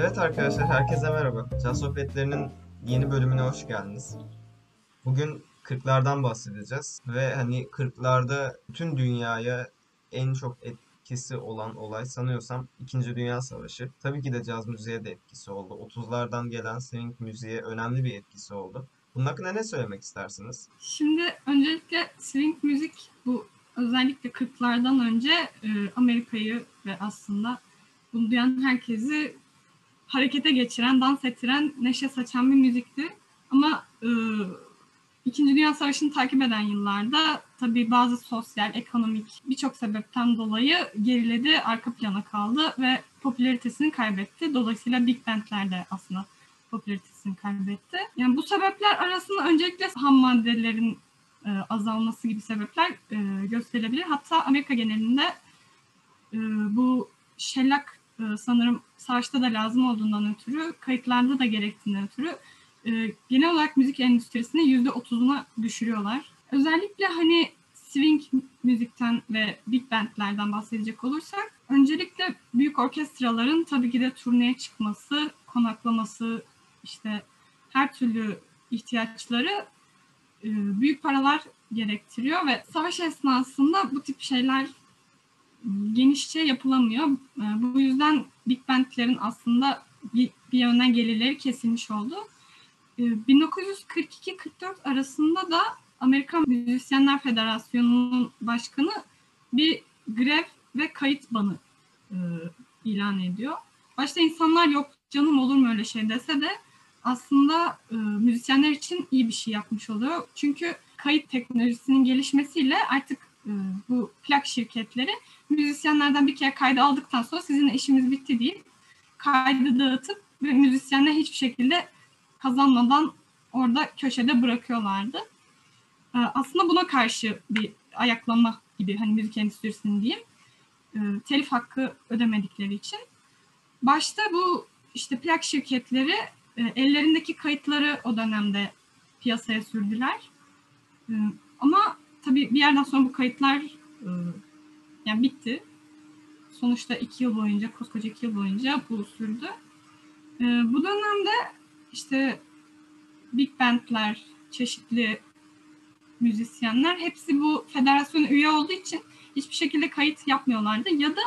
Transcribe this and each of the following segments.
Evet arkadaşlar, herkese merhaba. Can Sohbetlerinin yeni bölümüne hoş geldiniz. Bugün 40'lardan bahsedeceğiz ve hani 40'larda bütün dünyaya en çok etkisi olan olay sanıyorsam 2. Dünya Savaşı. Tabii ki de caz müziğe de etkisi oldu. 30'lardan gelen swing müziğe önemli bir etkisi oldu. Bunun hakkında ne söylemek istersiniz? Şimdi öncelikle swing müzik bu özellikle 40'lardan önce e, Amerika'yı ve aslında bunu duyan herkesi harekete geçiren, dans ettiren, neşe saçan bir müzikti. Ama e, İkinci Dünya Savaşı'nı takip eden yıllarda tabii bazı sosyal, ekonomik birçok sebepten dolayı geriledi, arka plana kaldı ve popülaritesini kaybetti. Dolayısıyla big bandler de aslında popülaritesini kaybetti. Yani bu sebepler arasında öncelikle ham maddelerin e, azalması gibi sebepler e, gösterilebilir. Hatta Amerika genelinde e, bu şellak sanırım savaşta da lazım olduğundan ötürü, kayıtlarda da gerektiğinden ötürü e, genel olarak müzik endüstrisini yüzde otuzuna düşürüyorlar. Özellikle hani swing müzikten ve big bandlerden bahsedecek olursak öncelikle büyük orkestraların tabii ki de turneye çıkması, konaklaması, işte her türlü ihtiyaçları e, büyük paralar gerektiriyor ve savaş esnasında bu tip şeyler genişçe yapılamıyor. E, bu yüzden big bandlerin aslında bir, bir yönden gelirleri kesilmiş oldu. 1942-44 e, arasında da Amerikan Müzisyenler Federasyonu'nun başkanı bir grev ve kayıt banı e, ilan ediyor. Başta insanlar yok canım olur mu öyle şey dese de aslında e, müzisyenler için iyi bir şey yapmış oluyor. Çünkü kayıt teknolojisinin gelişmesiyle artık bu plak şirketleri müzisyenlerden bir kere kaydı aldıktan sonra sizin işimiz bitti değil. Kaydı dağıtıp ve müzisyenler hiçbir şekilde kazanmadan orada köşede bırakıyorlardı. E, aslında buna karşı bir ayaklama gibi hani müzik endüstrisinin diyeyim. E, telif hakkı ödemedikleri için. Başta bu işte plak şirketleri e, ellerindeki kayıtları o dönemde piyasaya sürdüler. E, ama tabii bir yerden sonra bu kayıtlar e, yani bitti. Sonuçta iki yıl boyunca, koskoca iki yıl boyunca bu sürdü. E, bu dönemde işte big bandler, çeşitli müzisyenler hepsi bu federasyona üye olduğu için hiçbir şekilde kayıt yapmıyorlardı. Ya da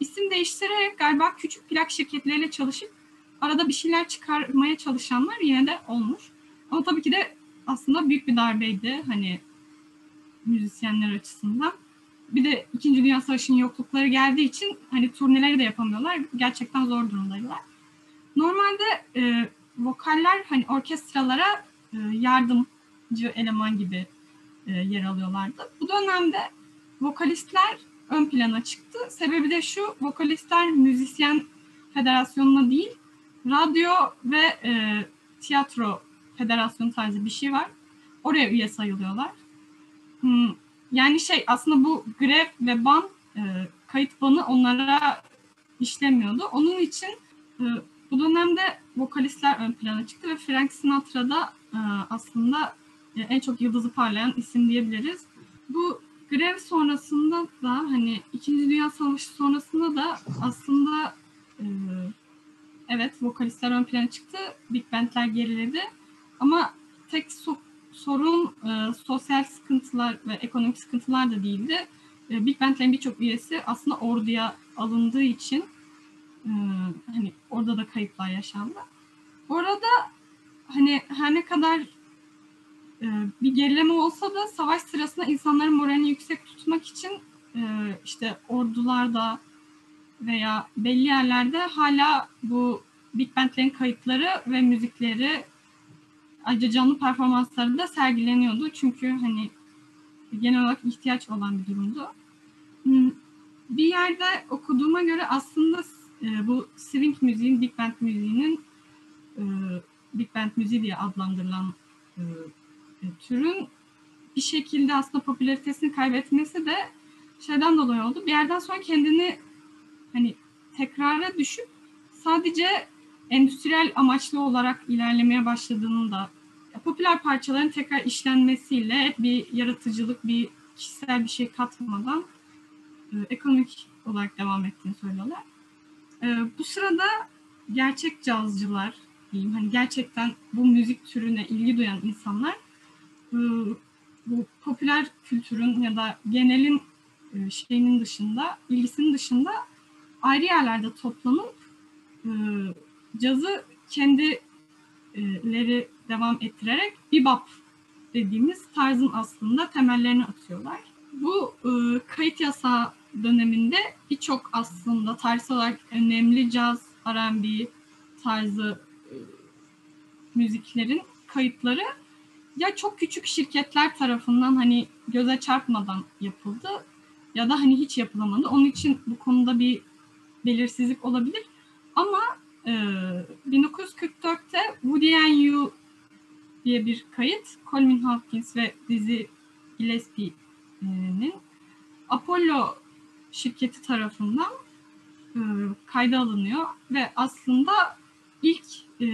isim değiştirerek galiba küçük plak şirketleriyle çalışıp arada bir şeyler çıkarmaya çalışanlar yine de olmuş. Ama tabii ki de aslında büyük bir darbeydi hani müzisyenler açısından. Bir de İkinci Dünya Savaşı'nın yoklukları geldiği için hani turneleri de yapamıyorlar. Gerçekten zor durumdaydılar. Normalde e, vokaller hani orkestralara e, yardımcı eleman gibi e, yer alıyorlardı. Bu dönemde vokalistler ön plana çıktı. Sebebi de şu, vokalistler müzisyen federasyonuna değil, radyo ve e, tiyatro federasyon tarzı bir şey var. Oraya üye sayılıyorlar. Hmm, yani şey aslında bu grev ve ban e, kayıt banı onlara işlemiyordu. Onun için e, bu dönemde vokalistler ön plana çıktı ve Frank Sinatra da e, aslında e, en çok yıldızı parlayan isim diyebiliriz. Bu grev sonrasında da hani İkinci Dünya Savaşı sonrasında da aslında e, evet vokalistler ön plana çıktı. Big bandler geriledi. Ama tek so- sorun e, sosyal sıkıntılar ve ekonomik sıkıntılar da değildi. E, Big bandlerin birçok üyesi aslında orduya alındığı için e, hani orada da kayıplar yaşandı. Bu arada hani her ne kadar e, bir gerileme olsa da savaş sırasında insanların moralini yüksek tutmak için e, işte ordularda veya belli yerlerde hala bu Big Band'lerin kayıtları ve müzikleri ayrıca canlı performansları da sergileniyordu. Çünkü hani genel olarak ihtiyaç olan bir durumdu. Hmm, bir yerde okuduğuma göre aslında e, bu swing müziğin, Big Band müziğinin e, Big Band müziği diye adlandırılan e, türün bir şekilde aslında popülaritesini kaybetmesi de şeyden dolayı oldu. Bir yerden sonra kendini hani tekrara düşüp sadece endüstriyel amaçlı olarak ilerlemeye başladığını da popüler parçaların tekrar işlenmesiyle bir yaratıcılık, bir kişisel bir şey katmadan e, ekonomik olarak devam ettiğini söylüyorlar. E, bu sırada gerçek cazcılar diyeyim hani gerçekten bu müzik türüne ilgi duyan insanlar e, bu popüler kültürün ya da genelin e, şeyinin dışında, ilgisinin dışında ayrı yerlerde toplanıp e, cazı kendileri devam ettirerek bebop dediğimiz tarzın aslında temellerini atıyorlar. Bu e, kayıt yasağı döneminde birçok aslında tarihsel olarak önemli caz, R&B tarzı e, müziklerin kayıtları ya çok küçük şirketler tarafından hani göze çarpmadan yapıldı ya da hani hiç yapılamadı. Onun için bu konuda bir belirsizlik olabilir. Ama e, 1944'te Woody and You diye bir kayıt Coleman Hawkins ve Dizzy Gillespie'nin Apollo şirketi tarafından e, kayda alınıyor ve aslında ilk e,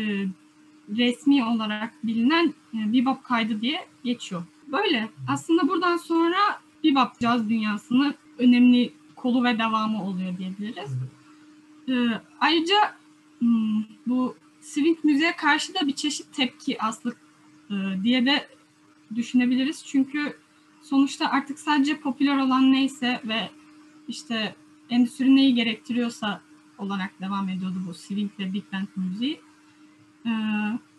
resmi olarak bilinen e, bebop kaydı diye geçiyor. Böyle. Aslında buradan sonra bebop caz dünyasının önemli kolu ve devamı oluyor diyebiliriz. E, ayrıca bu swing müziğe karşı da bir çeşit tepki aslında e, diye de düşünebiliriz. Çünkü sonuçta artık sadece popüler olan neyse ve işte endüstri neyi gerektiriyorsa olarak devam ediyordu bu swing ve big band müziği. Ee,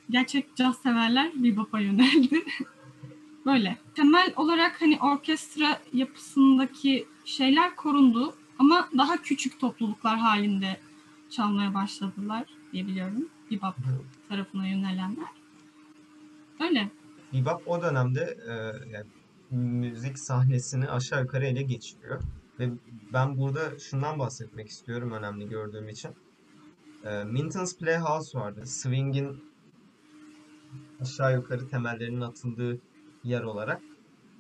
gerçek caz severler bebop'a yöneldi. Böyle. Temel olarak hani orkestra yapısındaki şeyler korundu ama daha küçük topluluklar halinde çalmaya başladılar diyebiliyorum. Bebop tarafına yönelenler. Öyle. Bebop o dönemde e, yani müzik sahnesini aşağı yukarı ele geçiriyor. Ve ben burada şundan bahsetmek istiyorum önemli gördüğüm için. E, Minton's Playhouse vardı. Swing'in aşağı yukarı temellerinin atıldığı yer olarak.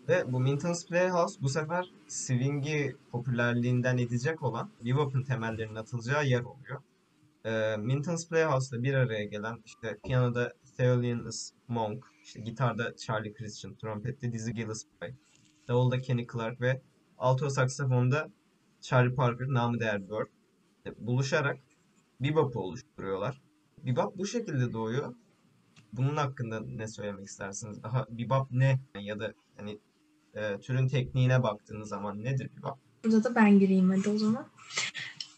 Ve bu Minton's Playhouse bu sefer swing'i popülerliğinden edecek olan bebop'un temellerinin atılacağı yer oluyor. E, Minton's Playhouse'da bir araya gelen işte piyanoda Thelonious Monk, işte gitarda Charlie Christian, trompette Dizzy Gillespie, davulda Kenny Clark ve alto saksafonda Charlie Parker, namı değer Bird e, buluşarak bebop'u oluşturuyorlar. Bebop bu şekilde doğuyor. Bunun hakkında ne söylemek istersiniz? Daha bebop ne? Ya da hani e, türün tekniğine baktığınız zaman nedir bebop? Burada da ben gireyim hadi o zaman.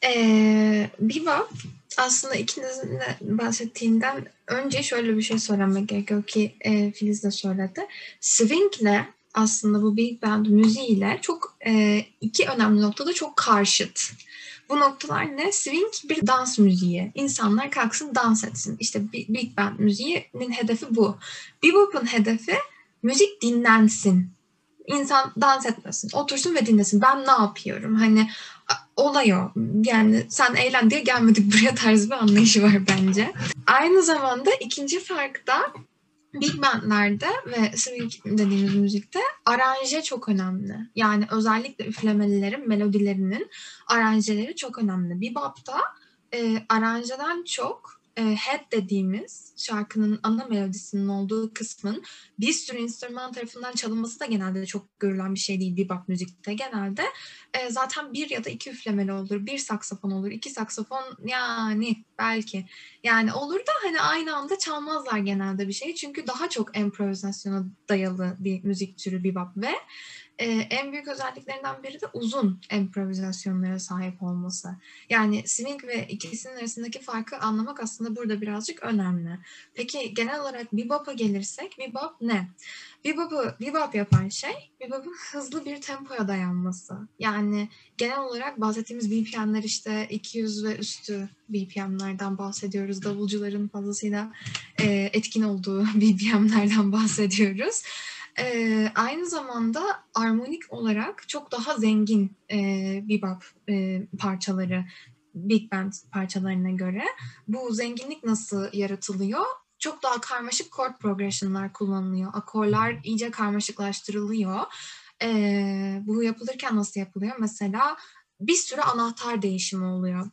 Ee, bebop aslında ikinizin de bahsettiğinden önce şöyle bir şey söylemek gerekiyor ki e, Filiz de söyledi. Swing'le aslında bu big band müziğiyle çok e, iki önemli noktada çok karşıt. Bu noktalar ne? Swing bir dans müziği. İnsanlar kalksın dans etsin. İşte big band müziğinin hedefi bu. Bebop'un hedefi müzik dinlensin. İnsan dans etmesin, otursun ve dinlesin. Ben ne yapıyorum? Hani olay o. Yani sen eğlen diye gelmedik buraya tarzı bir anlayışı var bence. Aynı zamanda ikinci fark da Big bandlerde ve swing dediğimiz müzikte aranje çok önemli. Yani özellikle üflemelilerin, melodilerinin aranjeleri çok önemli. Bebop'ta e, aranjeden çok e, head dediğimiz şarkının ana melodisinin olduğu kısmın bir sürü enstrüman tarafından çalınması da genelde çok görülen bir şey değil bebop müzikte. Genelde e, zaten bir ya da iki üflemeli olur. Bir saksafon olur, iki saksafon yani belki. Yani olur da hani aynı anda çalmazlar genelde bir şey. Çünkü daha çok improvizasyona dayalı bir müzik türü bebop ve e, en büyük özelliklerinden biri de uzun improvizasyonlara sahip olması. Yani swing ve ikisinin arasındaki farkı anlamak aslında burada birazcık önemli. Peki genel olarak bebop'a gelirsek bebop ne? Bebop'u bebop yapan şey bebop'un hızlı bir tempoya dayanması. Yani genel olarak bahsettiğimiz BPM'ler işte 200 ve üstü BPM'lerden bahsediyoruz. Davulcuların fazlasıyla e, etkin olduğu BPM'lerden bahsediyoruz. E, aynı zamanda armonik olarak çok daha zengin e, bebop e, parçaları big band parçalarına göre. Bu zenginlik nasıl yaratılıyor? Çok daha karmaşık chord progression'lar kullanılıyor. Akorlar iyice karmaşıklaştırılıyor. E, bu yapılırken nasıl yapılıyor? Mesela bir sürü anahtar değişimi oluyor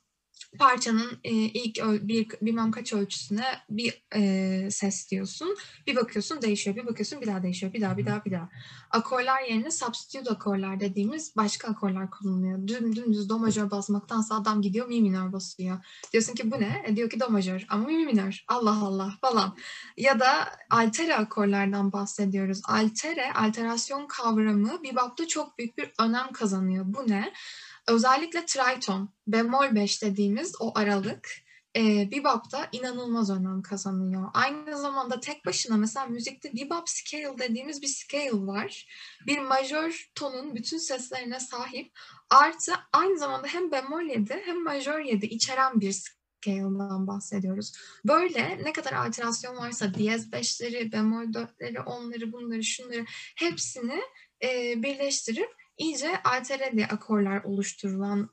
parçanın e, ilk bir bilmem kaç ölçüsüne bir e, ses diyorsun. Bir bakıyorsun değişiyor, bir bakıyorsun bir daha değişiyor, bir daha, bir daha, bir daha. Akorlar yerine substitute akorlar dediğimiz başka akorlar kullanılıyor. Düm, dümdüz do majör basmaktansa adam gidiyor mi minör basıyor. Diyorsun ki bu ne? E, diyor ki do majör ama mi minör. Allah Allah falan. Ya da altere akorlardan bahsediyoruz. Altere, alterasyon kavramı bebop'ta çok büyük bir önem kazanıyor. Bu ne? Özellikle triton, bemol 5 dediğimiz o aralık e, bebop'ta inanılmaz önem kazanıyor. Aynı zamanda tek başına mesela müzikte bebop scale dediğimiz bir scale var. Bir majör tonun bütün seslerine sahip artı aynı zamanda hem bemol 7 hem majör 7 içeren bir scale'dan bahsediyoruz. Böyle ne kadar alterasyon varsa diyez 5'leri, bemol 4'leri, onları, bunları, şunları hepsini e, birleştirip iyice altereli akorlar oluşturulan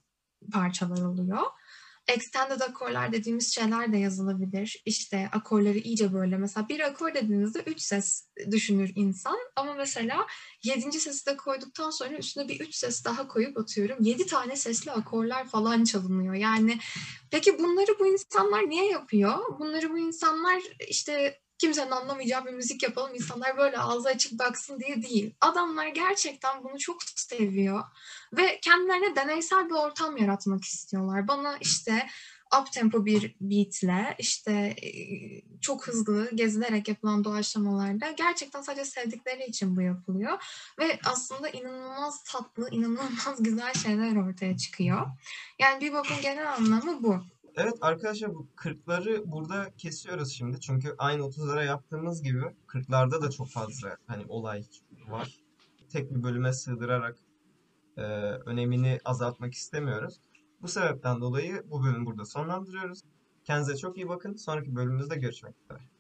parçalar oluyor. Extended akorlar dediğimiz şeyler de yazılabilir. İşte akorları iyice böyle mesela bir akor dediğinizde üç ses düşünür insan ama mesela yedinci sesi de koyduktan sonra üstüne bir üç ses daha koyup atıyorum. Yedi tane sesli akorlar falan çalınıyor. Yani peki bunları bu insanlar niye yapıyor? Bunları bu insanlar işte kimsenin anlamayacağı bir müzik yapalım insanlar böyle ağzı açık baksın diye değil. Adamlar gerçekten bunu çok seviyor ve kendilerine deneysel bir ortam yaratmak istiyorlar. Bana işte up tempo bir beatle işte e, çok hızlı gezilerek yapılan doğaçlamalarda gerçekten sadece sevdikleri için bu yapılıyor ve aslında inanılmaz tatlı, inanılmaz güzel şeyler ortaya çıkıyor. Yani bebop'un genel anlamı bu. Evet arkadaşlar bu 40'ları burada kesiyoruz şimdi. Çünkü aynı 30'lara yaptığımız gibi 40'larda da çok fazla hani olay var. Tek bir bölüme sığdırarak e, önemini azaltmak istemiyoruz. Bu sebepten dolayı bu bölümü burada sonlandırıyoruz. Kendinize çok iyi bakın. Sonraki bölümümüzde görüşmek üzere.